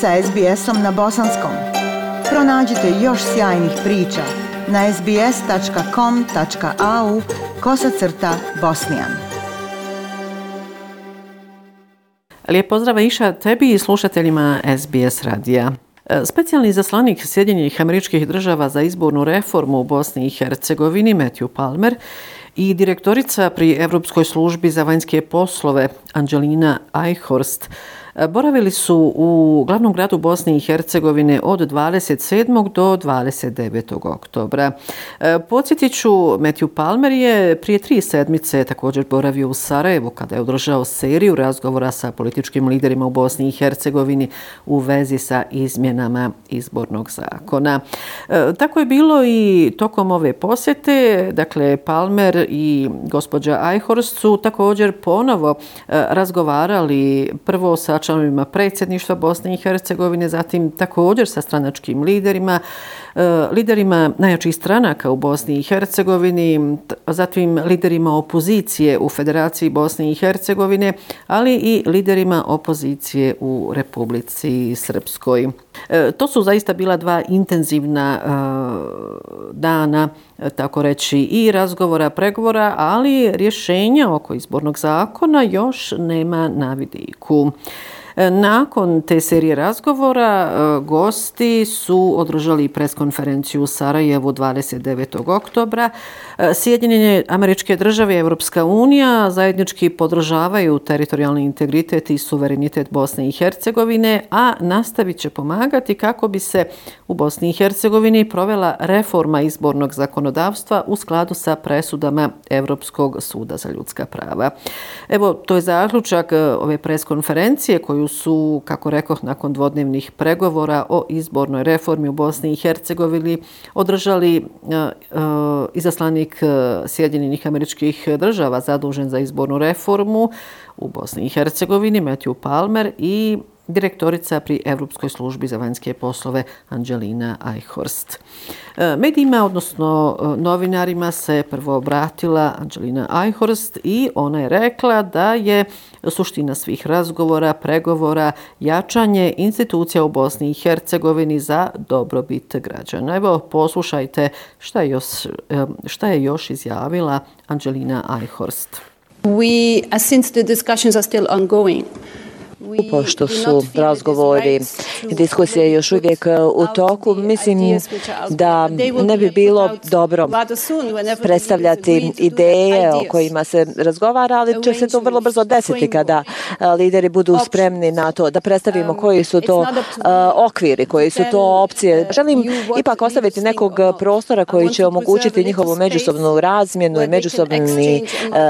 sa SBS-om na bosanskom. Pronađite još sjajnih priča na sbs.com.au kosacrta bosnijan. Lijep pozdrav Iša tebi i slušateljima SBS radija. E, specijalni zaslanik Sjedinjenih američkih država za izbornu reformu u Bosni i Hercegovini, Matthew Palmer, i direktorica pri Evropskoj službi za vanjske poslove, Angelina Eichhorst, boravili su u glavnom gradu Bosne i Hercegovine od 27. do 29. oktobra. E, Podsjetiću, Matthew Palmer je prije tri sedmice također boravio u Sarajevu kada je održao seriju razgovora sa političkim liderima u Bosni i Hercegovini u vezi sa izmjenama izbornog zakona. E, tako je bilo i tokom ove posjete, dakle Palmer i gospođa Eichhorst su također ponovo e, razgovarali prvo sa članovima predsjedništva Bosne i Hercegovine, zatim također sa stranačkim liderima, e, liderima najjačih stranaka u Bosni i Hercegovini, zatim liderima opozicije u Federaciji Bosne i Hercegovine, ali i liderima opozicije u Republici Srpskoj. E, to su zaista bila dva intenzivna e, dana, tako reći, i razgovora, pregovora, ali rješenja oko izbornog zakona još nema na vidiku. E, nakon te serije razgovora, e, gosti su održali preskonferenciju u Sarajevu 29. oktobra. E, Sjedinjenje američke države i Evropska unija zajednički podržavaju teritorijalni integritet i suverenitet Bosne i Hercegovine, a nastavit će pomagati kako bi se u Bosni i Hercegovini provela reforma izbornog zakonodavstva u skladu sa presudama Evropskog suda za ljudska prava. Evo, to je zaključak ove preskonferencije koju su, kako rekoh, nakon dvodnevnih pregovora o izbornoj reformi u Bosni i Hercegovini održali e, e, izaslanik e, Sjedinjenih američkih država zadužen za izbornu reformu u Bosni i Hercegovini, Matthew Palmer i direktorica pri Evropskoj službi za vanjske poslove Angelina Eichhorst. E, medijima, odnosno e, novinarima, se prvo obratila Angelina Eichhorst i ona je rekla da je suština svih razgovora, pregovora, jačanje institucija u Bosni i Hercegovini za dobrobit građana. Evo, poslušajte šta je još, e, šta je još izjavila Angelina Eichhorst. We, uh, since the discussions are still ongoing, pošto su razgovori i diskusije još uvijek uh, u toku, mislim da ne bi bilo dobro predstavljati ideje o kojima se razgovara, ali će se to vrlo brzo desiti kada uh, lideri budu spremni na to da predstavimo um, koji su to uh, okviri, koji su to opcije. Želim ipak ostaviti nekog prostora koji će omogućiti njihovu međusobnu razmjenu i međusobni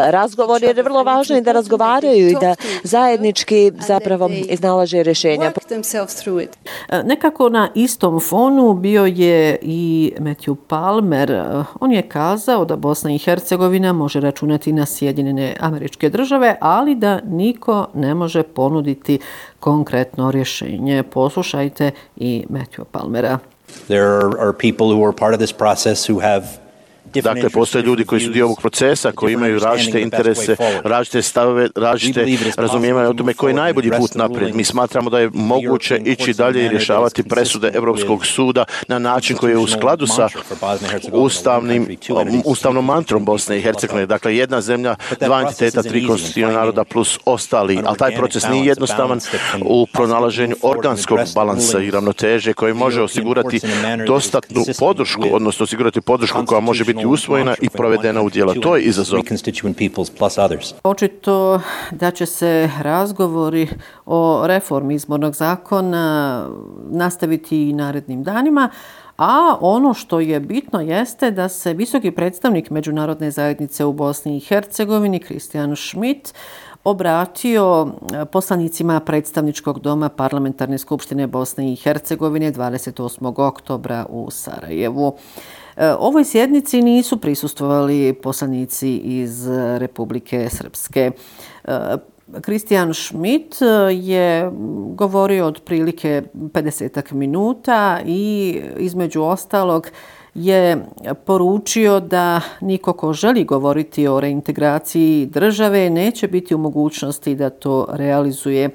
razgovor, jer je vrlo važno i da razgovaraju i da zajednički za zapravo iznalaže rješenja. E, nekako na istom fonu bio je i Matthew Palmer. E, on je kazao da Bosna i Hercegovina može računati na Sjedinjene američke države, ali da niko ne može ponuditi konkretno rješenje. Poslušajte i Matthew Palmera. There are people who are part of this process who have Dakle, postoje ljudi koji su dio ovog procesa, koji imaju različite interese, različite stavove, različite razumijevanje o tome koji je najbolji put naprijed. Mi smatramo da je moguće ići dalje i rješavati presude Evropskog suda na način koji je u skladu sa ustavnim, ustavnom mantrom Bosne i Hercegovine. Dakle, jedna zemlja, dva entiteta, tri konstitutivna naroda plus ostali. Ali taj proces nije jednostavan u pronalaženju organskog balansa i ravnoteže koji može osigurati dostatnu podršku, odnosno osigurati podršku koja može biti usvojena i provedena u dijela. To je izazov. Očito da će se razgovori o reformi izbornog zakona nastaviti i narednim danima, A ono što je bitno jeste da se visoki predstavnik Međunarodne zajednice u Bosni i Hercegovini, Kristijan Schmidt, obratio poslanicima predstavničkog doma Parlamentarne skupštine Bosne i Hercegovine 28. oktobra u Sarajevu. E, ovoj sjednici nisu prisustovali poslanici iz Republike Srpske. E, Kristijan Schmidt e, je govorio od prilike 50 minuta i između ostalog je poručio da niko ko želi govoriti o reintegraciji države neće biti u mogućnosti da to realizuje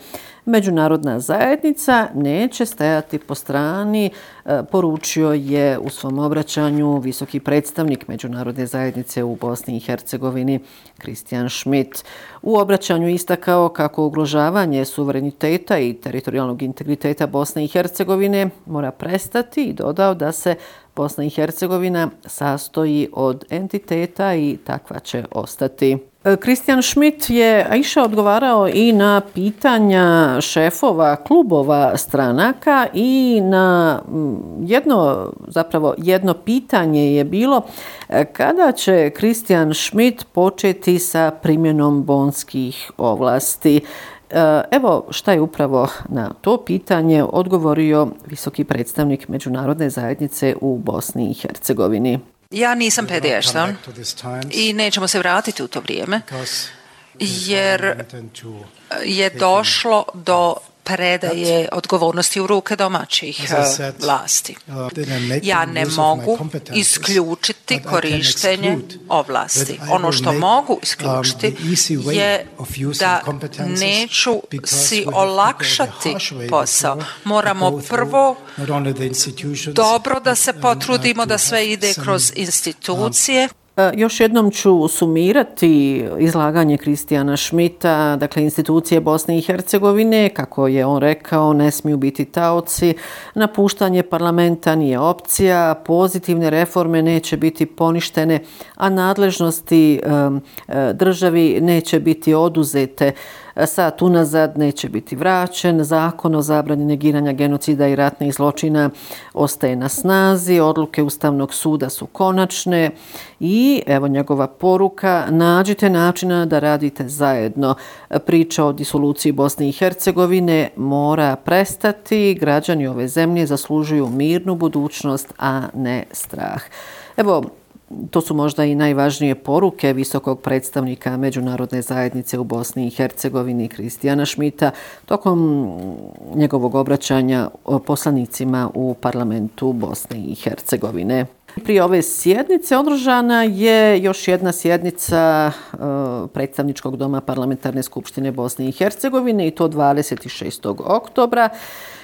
Međunarodna zajednica neće stajati po strani, e, poručio je u svom obraćanju visoki predstavnik Međunarodne zajednice u Bosni i Hercegovini, Kristijan Schmidt. U obraćanju istakao kako ugrožavanje suvereniteta i teritorijalnog integriteta Bosne i Hercegovine mora prestati i dodao da se Bosna i Hercegovina sastoji od entiteta i takva će ostati. E, Kristijan Schmidt je Aisha odgovarao i na pitanja šefova klubova stranaka i na jedno, zapravo jedno pitanje je bilo e, kada će Kristijan Schmidt početi sa primjenom bonskih ovlasti. E, evo šta je upravo na to pitanje odgovorio visoki predstavnik Međunarodne zajednice u Bosni i Hercegovini. Ja nisam pediještan i nećemo se vratiti u to vrijeme. Jer je došlo do predaje odgovornosti u ruke domaćih eh, vlasti. Ja ne mogu isključiti korištenje ovlasti. Ono što mogu isključiti um, je da neću si olakšati posao. Moramo prvo dobro da se potrudimo da sve ide kroz institucije E, E, još jednom ću sumirati izlaganje Kristijana Šmita, dakle institucije Bosne i Hercegovine, kako je on rekao, ne smiju biti taoci, napuštanje parlamenta nije opcija, pozitivne reforme neće biti poništene, a nadležnosti e, e, državi neće biti oduzete. E, sat unazad neće biti vraćen. Zakon o zabrani negiranja genocida i ratnih zločina ostaje na snazi. Odluke Ustavnog suda su konačne i evo njegova poruka, nađite načina da radite zajedno. Priča o disoluciji Bosne i Hercegovine mora prestati. Građani ove zemlje zaslužuju mirnu budućnost, a ne strah. Evo, to su možda i najvažnije poruke visokog predstavnika Međunarodne zajednice u Bosni i Hercegovini Kristijana Šmita tokom njegovog obraćanja poslanicima u parlamentu Bosne i Hercegovine. Prije ove sjednice održana je još jedna sjednica e, predstavničkog doma Parlamentarne skupštine Bosne i Hercegovine i to 26. oktobra.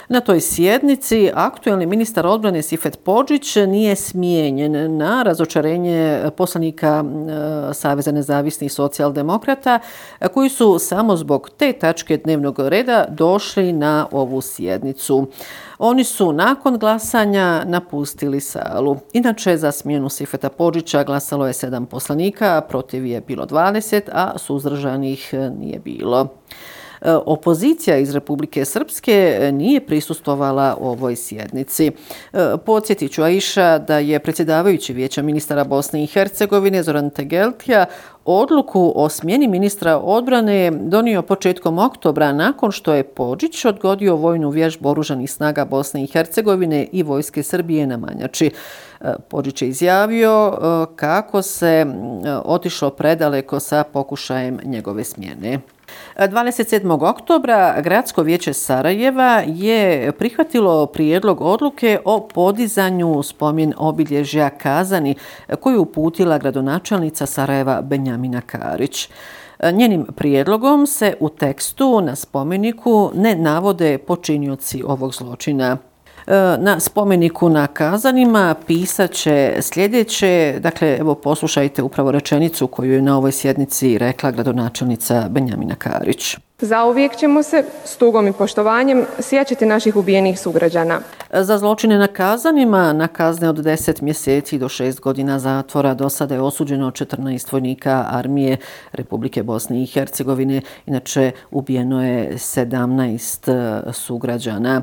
Na toj sjednici aktuelni ministar odbrane Sifet Pođić nije smijenjen na razočarenje poslanika Saveza nezavisnih socijaldemokrata koji su samo zbog te tačke dnevnog reda došli na ovu sjednicu. Oni su nakon glasanja napustili salu. Inače, za smjenu Sifeta Pođića glasalo je sedam poslanika, protiv je bilo 20, a suzdržanih nije bilo. E, opozicija iz Republike Srpske e, nije prisustovala ovoj sjednici. Podsjetiću podsjetit ću Aisha da je predsjedavajući vijeća ministara Bosne i Hercegovine Zoran Tegeltija odluku o smjeni ministra odbrane donio početkom oktobra nakon što je Pođić odgodio vojnu vježbu oružanih snaga Bosne i Hercegovine i vojske Srbije na Manjači. E, Pođić je izjavio kako se otišlo predaleko sa pokušajem njegove smjene. 27. oktobra Gradsko vijeće Sarajeva je prihvatilo prijedlog odluke o podizanju spomin obilježja Kazani koju uputila gradonačelnica Sarajeva Benjamina Karić. Njenim prijedlogom se u tekstu na spomeniku ne navode počinioci ovog zločina. E, na spomeniku na kazanima pisaće sljedeće, dakle, evo poslušajte upravo rečenicu koju je na ovoj sjednici rekla gradonačelnica Benjamina Karić. Za uvijek ćemo se s tugom i poštovanjem sjećati naših ubijenih sugrađana. Za zločine na kazanima, na kazne od 10 mjeseci do 6 godina zatvora, do sada je osuđeno 14 vojnika armije Republike Bosne i Hercegovine. Inače, ubijeno je 17 e, sugrađana.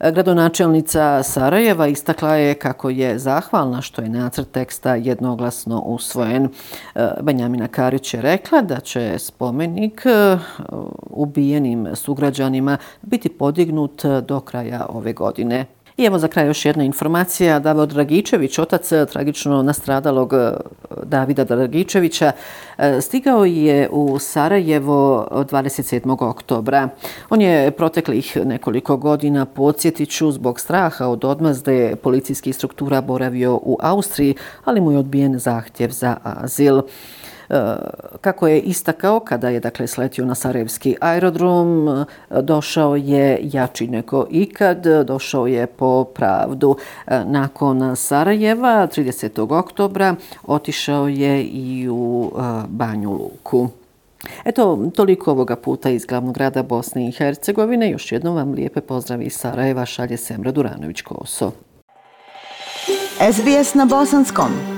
E, gradonačelnica Sarajeva istakla je kako je zahvalna što je nacrt teksta jednoglasno usvojen. E, Benjamina Karić je rekla da će spomenik ubijenim sugrađanima biti podignut do kraja ove godine. I evo za kraj još jedna informacija. Davor Dragičević, otac tragično nastradalog eh, Davida Dragičevića, eh, stigao je u Sarajevo 27. oktobra. On je proteklih nekoliko godina podsjetiću zbog straha od odmazde policijskih struktura boravio u Austriji, ali mu je odbijen zahtjev za azil. Eh, kako je istakao kada je dakle sletio na Sarajevski aerodrom, eh, došao je jači nego ikad, eh, došao je po pravdu. Nakon Sarajeva 30. oktobra otišao je i u Banju Luku. Eto, toliko ovoga puta iz glavnog grada Bosne i Hercegovine. Još jednom vam lijepe pozdravi iz Sarajeva, šalje Semra Duranović-Koso. SBS na bosanskom.